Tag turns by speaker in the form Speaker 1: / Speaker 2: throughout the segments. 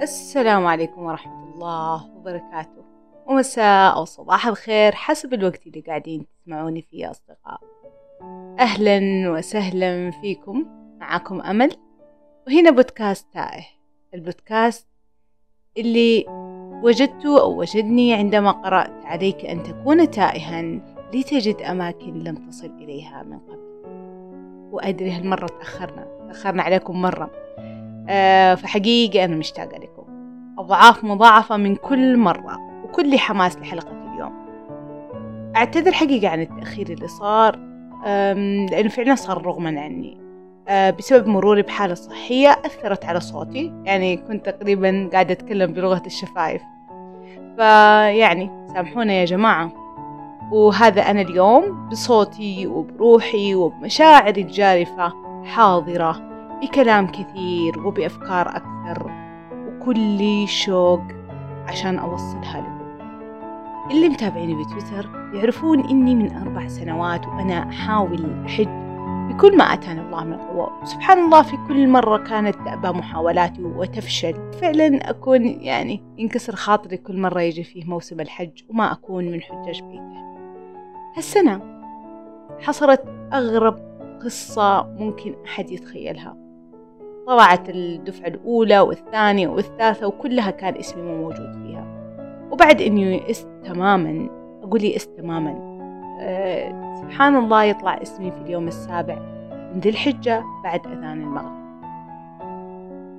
Speaker 1: السلام عليكم ورحمة الله وبركاته. ومساء أو صباح الخير حسب الوقت اللي قاعدين تسمعوني فيه يا أصدقاء. أهلا وسهلا فيكم. معاكم أمل. وهنا بودكاست تائه. البودكاست اللي وجدته أو وجدني عندما قرأت عليك أن تكون تائها لتجد أماكن لم تصل إليها من قبل. وأدري هالمرة تأخرنا. تأخرنا عليكم مرة. فحقيقة أنا مشتاقة لكم. أضعاف مضاعفة من كل مرة وكل حماس لحلقة اليوم. أعتذر حقيقة عن التأخير اللي صار لأنه فعلا صار رغما عني. أه بسبب مروري بحالة صحية أثرت على صوتي. يعني كنت تقريبا قاعدة أتكلم بلغة الشفايف. فيعني سامحونا يا جماعة. وهذا أنا اليوم بصوتي وبروحي وبمشاعري الجارفة حاضرة. بكلام كثير وبأفكار أكثر وكل شوق عشان أوصلها لكم. اللي متابعيني بتويتر يعرفون إني من أربع سنوات وأنا أحاول أحج بكل ما أتاني الله من قوة وسبحان الله في كل مرة كانت تأبى محاولاتي وتفشل فعلا أكون يعني ينكسر خاطري كل مرة يجي فيه موسم الحج وما أكون من حجاج بيته. هالسنة حصلت أغرب قصة ممكن أحد يتخيلها. طلعت الدفعة الأولى والثانية والثالثة وكلها كان اسمي مو موجود فيها. وبعد إني يئست تماما أقول يئست تماما. أه سبحان الله يطلع اسمي في اليوم السابع من ذي الحجة بعد أذان المغرب.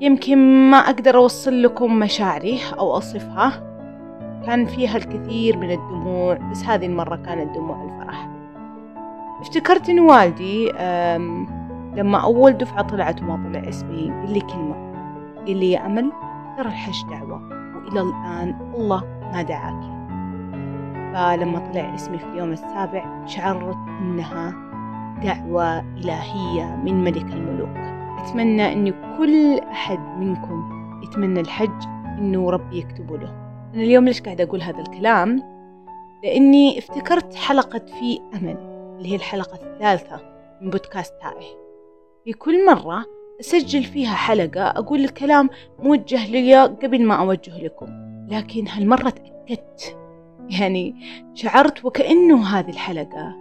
Speaker 1: يمكن ما أقدر أوصل لكم مشاعري أو أصفها كان فيها الكثير من الدموع بس هذه المرة كانت دموع الفرح. افتكرت إن والدي لما أول دفعة طلعت وما طلع اسمي قال لي كلمة. قال لي يا أمل ترى الحج دعوة وإلى الآن الله ما دعاك. فلما طلع اسمي في اليوم السابع شعرت أنها دعوة إلهية من ملك الملوك. أتمنى أن كل أحد منكم يتمنى الحج أنه ربي يكتبه له. أنا اليوم ليش قاعدة أقول هذا الكلام؟ لأني افتكرت حلقة في أمل اللي هي الحلقة الثالثة من بودكاست تائه. في كل مرة أسجل فيها حلقة أقول الكلام موجه لي قبل ما أوجه لكم. لكن هالمرة تأكدت. يعني شعرت وكأنه هذه الحلقة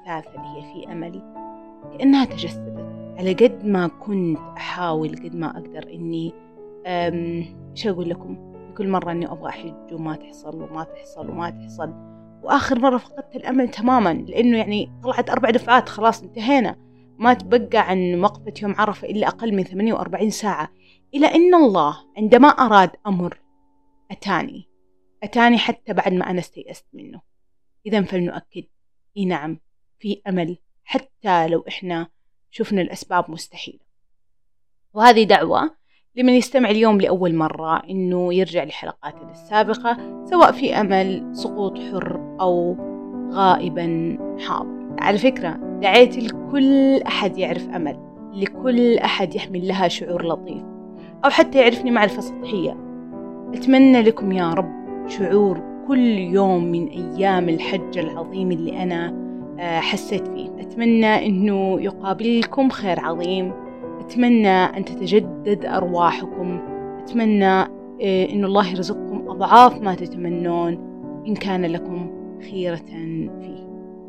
Speaker 1: الثالثة اللي هي في أمل. كأنها تجسدت. على قد ما كنت أحاول قد ما أقدر إني إيش أقول لكم؟ كل مرة إني أبغى أحج وما تحصل وما تحصل وما تحصل. وآخر مرة فقدت الأمل تماما لأنه يعني طلعت أربع دفعات خلاص انتهينا. ما تبقى عن وقفة يوم عرفة إلا أقل من 48 ساعة. إلى أن الله عندما أراد أمر أتاني أتاني حتى بعد ما أنا استيأست منه. إذا فلنؤكد. إي نعم في أمل حتى لو إحنا شفنا الأسباب مستحيلة. وهذه دعوة لمن يستمع اليوم لأول مرة إنه يرجع لحلقاتنا السابقة سواء في أمل سقوط حر أو غائبا حاضر. على فكرة دعيت لكل أحد يعرف أمل لكل أحد يحمل لها شعور لطيف أو حتى يعرفني معرفة سطحية. أتمنى لكم يا رب شعور كل يوم من أيام الحج العظيم اللي أنا آه، حسيت فيه. أتمنى أنه يقابلكم خير عظيم. أتمنى أن تتجدد أرواحكم. أتمنى آه، أن الله يرزقكم أضعاف ما تتمنون إن كان لكم خيرة فيه.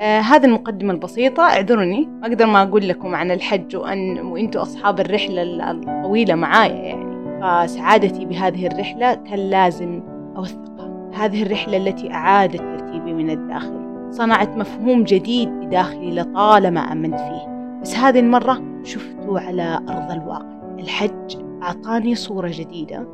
Speaker 1: آه هذه المقدمة البسيطة. اعذروني ما أقدر ما أقول لكم عن الحج وأن وأنتوا أصحاب الرحلة الطويلة معايا يعني. فسعادتي بهذه الرحلة كان لازم أوثقها هذه الرحلة التي أعادت ترتيبي من الداخل. صنعت مفهوم جديد بداخلي لطالما آمنت فيه. بس هذه المرة شفته على أرض الواقع. الحج أعطاني صورة جديدة.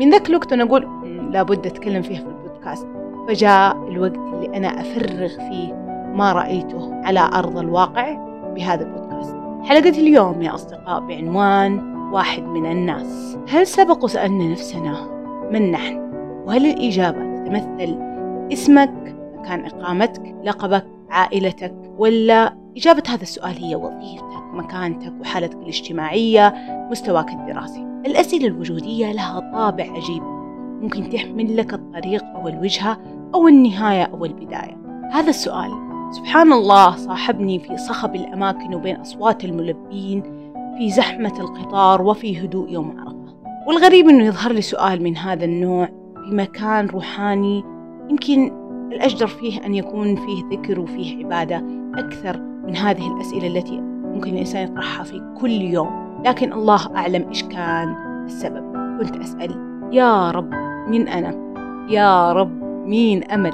Speaker 1: من ذاك الوقت أنا أقول لابد أتكلم فيها في البودكاست. فجاء الوقت اللي أنا أفرغ فيه ما رأيته على أرض الواقع بهذا البودكاست. حلقة اليوم يا أصدقاء بعنوان واحد من الناس. هل سبق وسألنا نفسنا من نحن؟ وهل الإجابة تتمثل اسمك مكان إقامتك لقبك عائلتك ولا إجابة هذا السؤال هي وظيفتك مكانتك وحالتك الاجتماعية مستواك الدراسي؟ الأسئلة الوجودية لها طابع عجيب. ممكن تحمل لك الطريق أو الوجهة أو النهاية أو البداية. هذا السؤال سبحان الله صاحبني في صخب الأماكن وبين أصوات الملبين في زحمة القطار وفي هدوء يوم عرفة. والغريب أنه يظهر لي سؤال من هذا النوع في مكان روحاني يمكن الأجدر فيه أن يكون فيه ذكر وفيه عبادة أكثر من هذه الأسئلة التي ممكن الإنسان يطرحها في كل يوم. لكن الله أعلم إيش كان السبب. كنت أسأل يا رب من أنا؟ يا رب مين أمل؟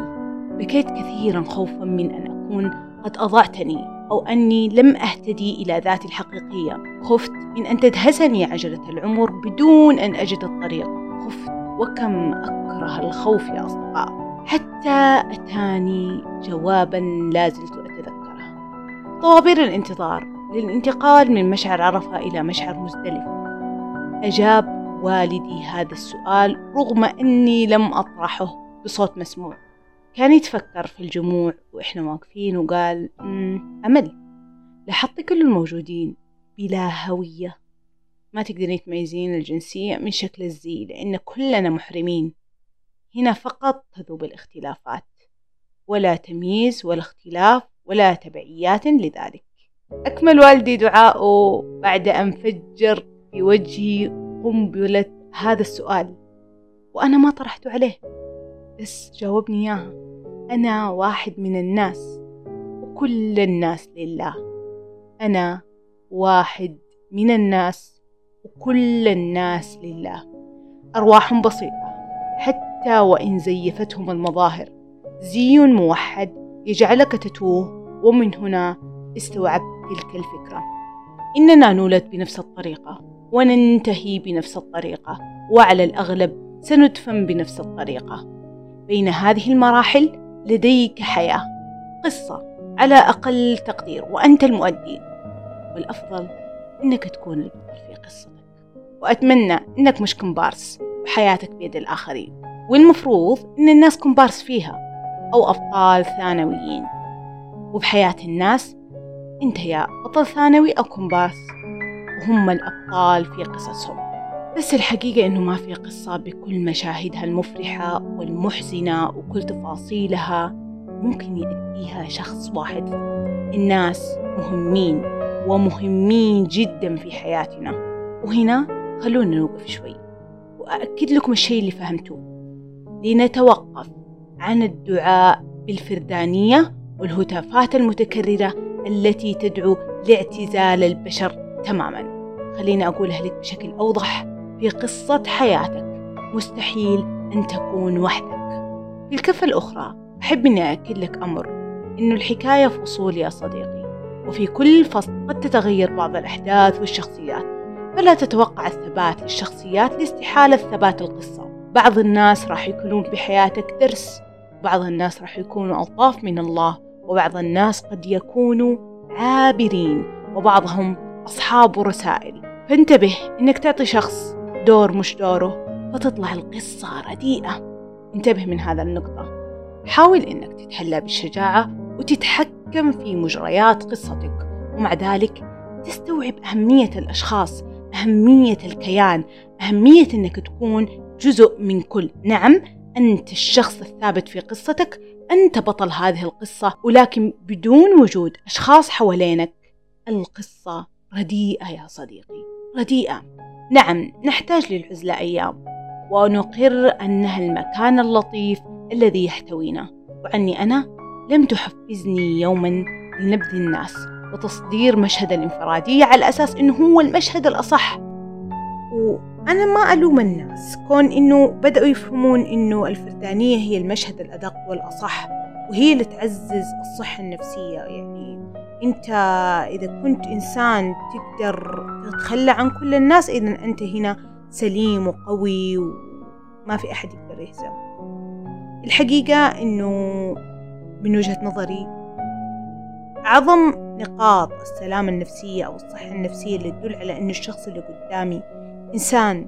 Speaker 1: بكيت كثيرا خوفا من أن أكون قد أضعتني أو أني لم أهتدي إلى ذاتي الحقيقية. خفت من أن تدهسني عجلة العمر بدون أن أجد الطريق. خفت. وكم أكره الخوف يا أصدقاء. حتى أتاني جوابا لا زلت أتذكره. طوابير الانتظار للانتقال من مشعر عرفة إلى مشعر مزدلفة أجاب والدي هذا السؤال رغم أني لم أطرحه بصوت مسموع. كان يتفكر في الجموع وإحنا واقفين وقال أمل لاحظت كل الموجودين بلا هوية. ما تقدرين تميزين الجنسية من شكل الزي لأن كلنا محرمين. هنا فقط تذوب الاختلافات ولا تمييز ولا اختلاف ولا تبعيات لذلك. أكمل والدي دعاءه بعد أن فجر في وجهي قنبلة هذا السؤال وأنا ما طرحت عليه بس جاوبني إياها. أنا واحد من الناس وكل الناس لله. أنا واحد من الناس وكل الناس لله. أرواح بسيطة حتى وإن زيفتهم المظاهر. زي موحد يجعلك تتوه ومن هنا استوعبت تلك الفكرة. إننا نولد بنفس الطريقة وننتهي بنفس الطريقة وعلى الأغلب سندفن بنفس الطريقة. بين هذه المراحل لديك حياة قصة على أقل تقدير وأنت المؤدي. والأفضل إنك تكون البطل في قصتك. وأتمنى إنك مش كومبارس وحياتك بيد الآخرين. والمفروض إن الناس كومبارس فيها أو أبطال ثانويين. وبحياة الناس أنت يا بطل ثانوي أو كومبارس وهم الأبطال في قصصهم. بس الحقيقة إنه ما في قصة بكل مشاهدها المفرحة والمحزنة وكل تفاصيلها. ممكن يأديها شخص واحد. فقط الناس مهمين ومهمين جدا في حياتنا. وهنا خلونا نوقف شوي. وأأكد لكم الشيء اللي فهمتوه. لنتوقف عن الدعاء بالفردانية والهتافات المتكررة التي تدعو لاعتزال البشر تماما. خليني أقولها لك بشكل أوضح. في قصة حياتك. مستحيل أن تكون وحدك. في الكفة الأخرى أحب أني أكد لك أمر. إنه الحكاية فصول يا صديقي. وفي كل فصل قد تتغير بعض الأحداث والشخصيات. فلا تتوقع الثبات للشخصيات لاستحالة ثبات القصة. بعض الناس راح يكونون بحياتك درس. بعض الناس راح يكونوا ألطاف من الله. وبعض الناس قد يكونوا عابرين. وبعضهم أصحاب رسائل. فانتبه إنك تعطي شخص دور مش دوره فتطلع القصة رديئة. انتبه من هذا النقطة. حاول إنك تتحلى بالشجاعة وتتحكم في مجريات قصتك ومع ذلك تستوعب أهمية الأشخاص أهمية الكيان أهمية إنك تكون جزء من كل. نعم أنت الشخص الثابت في قصتك أنت بطل هذه القصة ولكن بدون وجود أشخاص حوالينك. القصة رديئة يا صديقي رديئة. نعم نحتاج للعزلة أيام ونقر أنها المكان اللطيف الذي يحتوينا. وعني أنا لم تحفزني يوما لنبذ الناس وتصدير مشهد الانفرادية على أساس إنه هو المشهد الأصح. وأنا ما ألوم الناس كون إنه بدأوا يفهمون إنه الفردانية هي المشهد الأدق والأصح وهي اللي تعزز الصحة النفسية يعني أنت إذا كنت إنسان تقدر تتخلى عن كل الناس إذا أنت هنا سليم وقوي وما في أحد يقدر يهزم الحقيقة إنه من وجهة نظري أعظم نقاط السلامة النفسية أو الصحة النفسية اللي تدل على أن الشخص اللي قدامي إنسان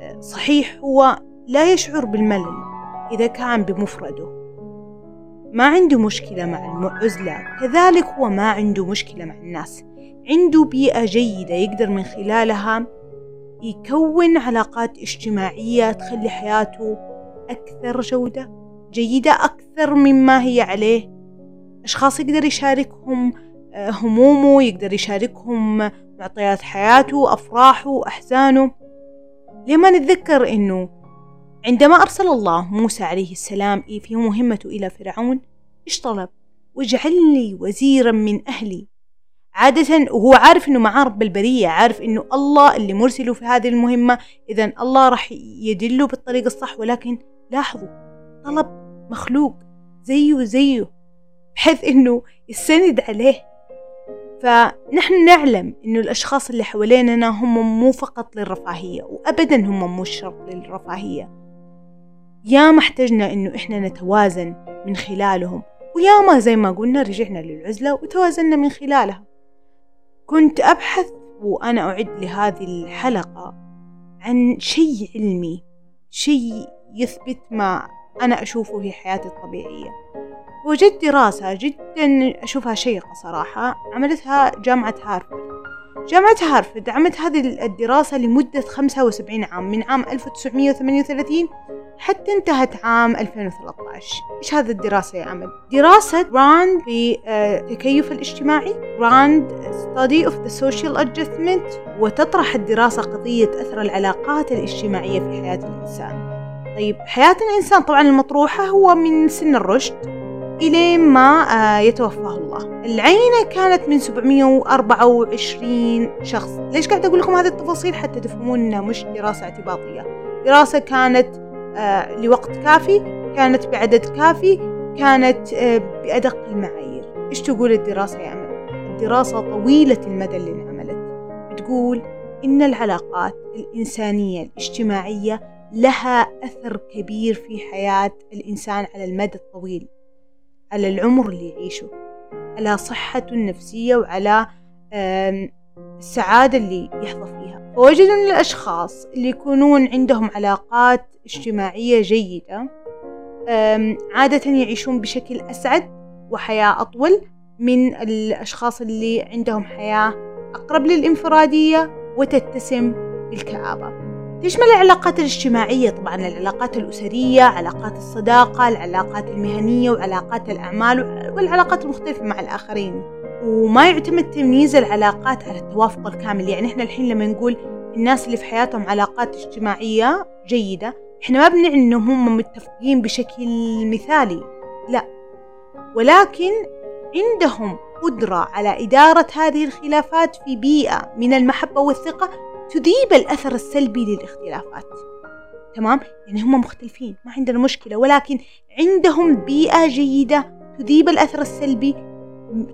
Speaker 1: آه، صحيح هو لا يشعر بالملل إذا كان بمفرده. ما عنده مشكلة مع العزلة كذلك هو ما عنده مشكلة مع الناس. عنده بيئة جيدة يقدر من خلالها يكون علاقات اجتماعية تخلي حياته أكثر جودة جيدة أكثر مما هي عليه. أشخاص يقدر يشاركهم آه، همومه يقدر يشاركهم معطيات حياته أفراحه أحزانه. لما نتذكر أنه عندما أرسل الله موسى عليه السلام في مهمته إلى فرعون إيش طلب؟ واجعل لي وزيرا من أهلي عادة وهو عارف إنه معاه رب البرية عارف إنه الله اللي مرسله في هذه المهمة اذا الله راح يدله بالطريق الصح ولكن لاحظوا طلب مخلوق زيه زيه بحيث إنه يستند عليه فنحن نعلم إنه الأشخاص اللي حواليننا هم مو فقط للرفاهية وابدا هم مو شرط للرفاهية يا ما احتجنا إنه إحنا نتوازن من خلالهم ويا ما زي ما قلنا رجعنا للعزلة وتوازنا من خلالها. كنت أبحث وأنا أعد لهذه الحلقة عن شيء علمي شيء يثبت ما أنا أشوفه في حياتي الطبيعية. وجدت دراسة جدا أشوفها شيقة صراحة عملتها جامعة هارفرد. جامعة هارفرد عملت هذه الدراسة لمدة 75 عام من عام 1938 حتى انتهت عام 2013 إيش هذا الدراسة يا أمل؟ دراسة راند في التكيف الاجتماعي. Grant Study of the Social Adjustment. وتطرح الدراسة قضية أثر العلاقات الاجتماعية في حياة الإنسان. طيب حياة الإنسان طبعا المطروحة هو من سن الرشد إلى ما آه، يتوفاه الله. العينة كانت من 724 شخص. ليش قاعد أقول لكم هذه التفاصيل؟ حتى تفهمون إنها مش دراسة اعتباطية. دراسة كانت آه، لوقت كافي كانت بعدد كافي كانت آه، بأدق المعايير. إيش تقول الدراسة يا أمل؟ الدراسة طويلة المدى اللي انعملت. بتقول إن العلاقات الإنسانية الاجتماعية لها أثر كبير في حياة الإنسان على المدى الطويل على العمر اللي يعيشه على صحته النفسية وعلى السعادة اللي يحظى فيها. فوجدوا أن الأشخاص اللي يكونون عندهم علاقات اجتماعية جيدة عادة يعيشون بشكل أسعد وحياة أطول من الأشخاص اللي عندهم حياة أقرب للإنفرادية وتتسم بالكآبة. تشمل العلاقات الاجتماعية طبعا العلاقات الأسرية علاقات الصداقة العلاقات المهنية وعلاقات الأعمال والعلاقات المختلفة مع الآخرين. وما يعتمد تمييز العلاقات على التوافق الكامل. يعني إحنا الحين لما نقول الناس اللي في حياتهم علاقات اجتماعية جيدة إحنا ما بنعني إنهم هم متفقين بشكل مثالي لا. ولكن عندهم قدرة على إدارة هذه الخلافات في بيئة من المحبة والثقة تذيب الأثر السلبي للاختلافات. تمام؟ يعني هم مختلفين ما عندنا مشكلة. ولكن عندهم بيئة جيدة تذيب الأثر السلبي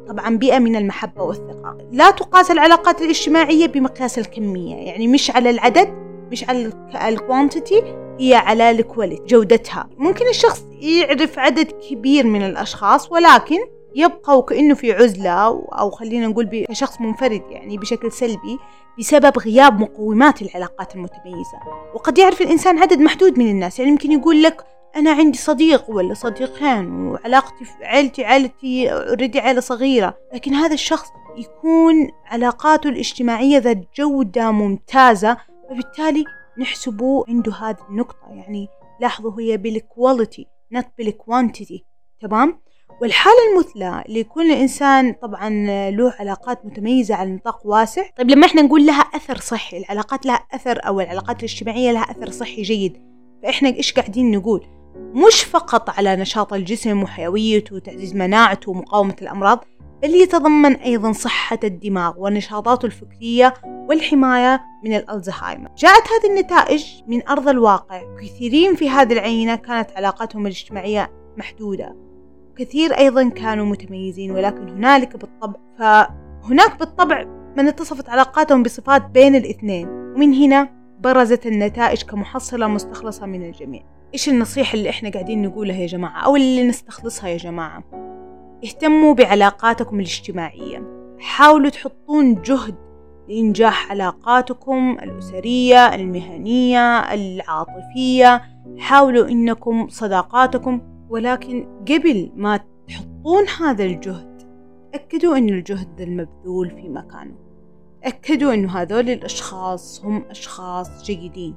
Speaker 1: طبعا بيئة من المحبة والثقة. لا تقاس العلاقات الاجتماعية بمقياس الكمية يعني مش على العدد مش على ال quantity هي على ال quality جودتها. ممكن الشخص يعرف عدد كبير من الأشخاص ولكن يبقى وكأنه في عزلة أو خلينا نقول كشخص منفرد يعني بشكل سلبي بسبب غياب مقومات العلاقات المتميزة. وقد يعرف الإنسان عدد محدود من الناس يعني يمكن يقول لك أنا عندي صديق ولا صديقين وعلاقتي في عائلتي عائلتي already عائلة صغيرة لكن هذا الشخص يكون علاقاته الاجتماعية ذات جودة ممتازة فبالتالي نحسبه عنده هذه النقطة. يعني لاحظوا هي بال quality not بال quantity تمام؟ والحالة المثلى اللي يكون الإنسان طبعا له علاقات متميزة على نطاق واسع. طيب لما إحنا نقول لها أثر صحي العلاقات لها أثر أو العلاقات الاجتماعية لها أثر صحي جيد فإحنا إيش قاعدين نقول؟ مش فقط على نشاط الجسم وحيويته وتعزيز مناعته ومقاومة الأمراض بل يتضمن أيضا صحة الدماغ ونشاطاته الفكرية والحماية من الألزهايمر. جاءت هذه النتائج من أرض الواقع. كثيرين في هذه العينة كانت علاقاتهم الاجتماعية محدودة. كثير أيضا كانوا متميزين ولكن هنالك بالطبع فهناك بالطبع من اتصفت علاقاتهم بصفات بين الاثنين. ومن هنا برزت النتائج كمحصلة مستخلصة من الجميع. إيش النصيحة اللي إحنا قاعدين نقولها يا جماعة؟ أو اللي نستخلصها يا جماعة؟ اهتموا بعلاقاتكم الاجتماعية. حاولوا تحطون جهد لإنجاح علاقاتكم الأسرية المهنية العاطفية. حاولوا إنكم صداقاتكم ولكن قبل ما تحطون هذا الجهد تأكدوا أن الجهد المبذول في مكانه. تأكدوا أنه هذول الأشخاص هم أشخاص جيدين.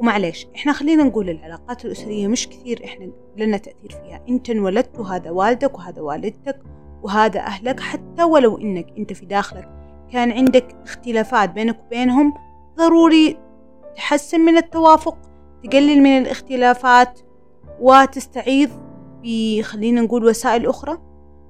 Speaker 1: ومعليش إحنا خلينا نقول العلاقات الأسرية مش كثير إحنا لنا تأثير فيها. أنت انولدت وهذا والدك وهذا والدتك وهذا أهلك حتى ولو إنك أنت في داخلك كان عندك اختلافات بينك وبينهم ضروري تحسن من التوافق تقلل من الاختلافات وتستعيض بخلينا نقول وسائل أخرى.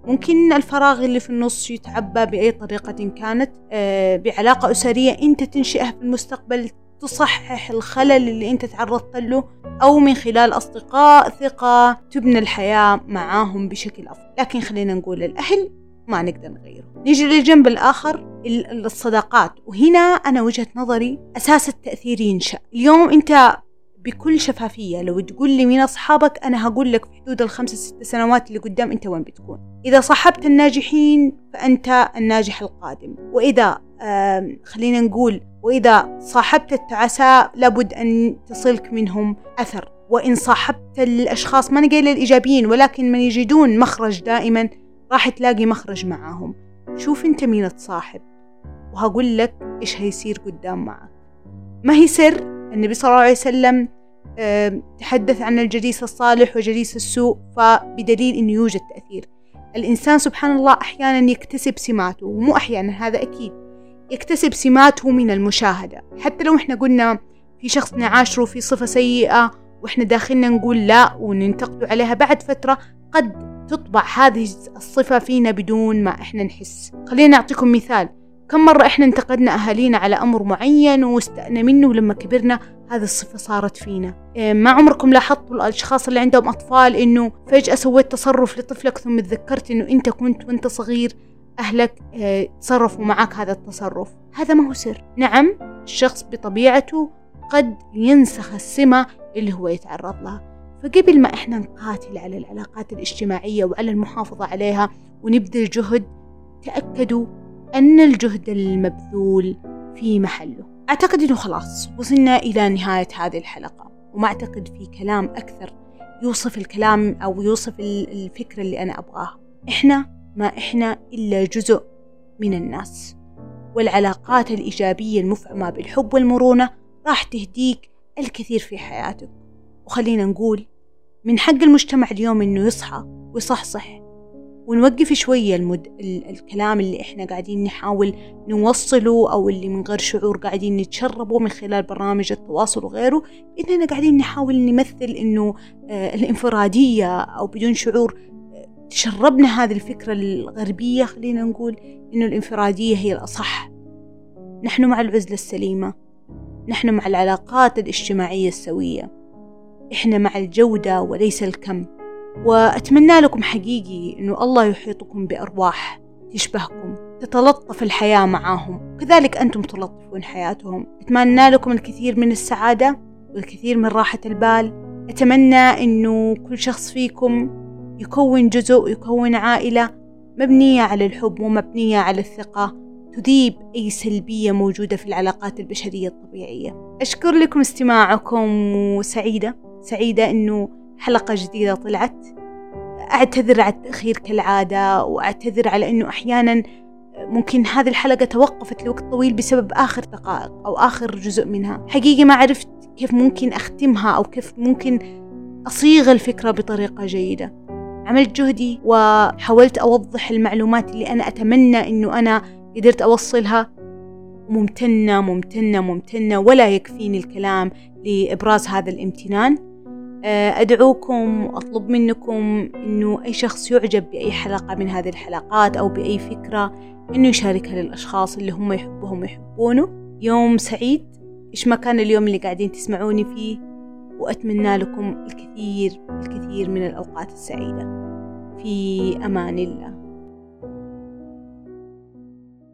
Speaker 1: ممكن الفراغ اللي في النص يتعبى بأي طريقة كانت آه، بعلاقة أسرية أنت تنشئها في المستقبل تصحح الخلل اللي أنت تعرضت له أو من خلال أصدقاء ثقة تبنى الحياة معاهم بشكل أفضل. لكن خلينا نقول الأهل ما نقدر نغيره. نيجي للجنب الآخر الصداقات. وهنا أنا وجهة نظري أساس التأثير ينشأ. اليوم أنت بكل شفافية. لو تقول لي مين أصحابك أنا هقول لك في حدود الخمسة ست سنوات اللي قدام أنت وين بتكون. إذا صاحبت الناجحين فأنت الناجح القادم. وإذا خلينا نقول وإذا صاحبت التعساء لابد أن تصلك منهم أثر. وإن صاحبت الأشخاص ما نقول الإيجابيين ولكن من يجدون مخرج دائما راح تلاقي مخرج معاهم. شوف أنت مين تصاحب وهقول لك إيش هيصير قدام معك. ما هي سر؟ النبي صلى الله عليه وسلم تحدث عن الجليس الصالح وجليس السوء فبدليل أنه يوجد تأثير. الإنسان سبحان الله أحيانا يكتسب سماته ومو أحيانا هذا أكيد. يكتسب سماته من المشاهدة. حتى لو إحنا قلنا في شخص نعاشره في صفة سيئة وإحنا داخلنا نقول لا وننتقد عليها بعد فترة قد تطبع هذه الصفة فينا بدون ما إحنا نحس. خلينا نعطيكم مثال. كم مرة إحنا انتقدنا أهالينا على أمر معين واستأنا منه ولما كبرنا هذه الصفة صارت فينا. إيه، ما عمركم لاحظتوا الأشخاص اللي عندهم أطفال إنه فجأة سويت تصرف لطفلك ثم تذكرت إنه أنت كنت وأنت صغير أهلك إيه، تصرفوا معك هذا التصرف. هذا ما هو سر. نعم الشخص بطبيعته قد ينسخ السمة اللي هو يتعرض لها. فقبل ما إحنا نقاتل على العلاقات الاجتماعية وعلى المحافظة عليها ونبذل جهد تأكدوا أن الجهد المبذول في محله. أعتقد أنه خلاص وصلنا إلى نهاية هذه الحلقة وما أعتقد في كلام أكثر يوصف الكلام أو يوصف الفكرة اللي أنا أبغاها. إحنا ما إحنا إلا جزء من الناس والعلاقات الإيجابية المفعمة بالحب والمرونة راح تهديك الكثير في حياتك. وخلينا نقول من حق المجتمع اليوم إنه يصحى ويصحصح ونوقف شوية المد... ال... الكلام اللي إحنا قاعدين نحاول نوصله أو اللي من غير شعور قاعدين نتشربه من خلال برامج التواصل وغيره إننا قاعدين نحاول نمثل إنه آه الإنفرادية أو بدون شعور آه تشربنا هذه الفكرة الغربية خلينا نقول إنه الإنفرادية هي الأصح. نحن مع العزلة السليمة. نحن مع العلاقات الاجتماعية السوية. إحنا مع الجودة وليس الكم. وأتمنى لكم حقيقي أنه الله يحيطكم بأرواح تشبهكم تتلطف الحياة معاهم. كذلك أنتم تلطفون حياتهم. أتمنى لكم الكثير من السعادة والكثير من راحة البال. أتمنى أنه كل شخص فيكم يكون جزء يكون عائلة مبنية على الحب ومبنية على الثقة تذيب أي سلبية موجودة في العلاقات البشرية الطبيعية. أشكر لكم استماعكم وسعيدة سعيدة أنه حلقة جديدة طلعت. أعتذر على التأخير كالعادة وأعتذر على أنه أحيانا ممكن هذه الحلقة توقفت لوقت طويل بسبب آخر دقائق أو آخر جزء منها. حقيقي ما عرفت كيف ممكن أختمها أو كيف ممكن أصيغ الفكرة بطريقة جيدة. عملت جهدي وحاولت أوضح المعلومات اللي أنا أتمنى أنه أنا قدرت أوصلها. ممتنة ممتنة ممتنة ولا يكفيني الكلام لإبراز هذا الامتنان. أدعوكم وأطلب منكم أنه أي شخص يعجب بأي حلقة من هذه الحلقات أو بأي فكرة أنه يشاركها للأشخاص اللي هم يحبهم ويحبونه يوم سعيد. إيش ما كان اليوم اللي قاعدين تسمعوني فيه. وأتمنى لكم الكثير الكثير من الأوقات السعيدة. في أمان الله.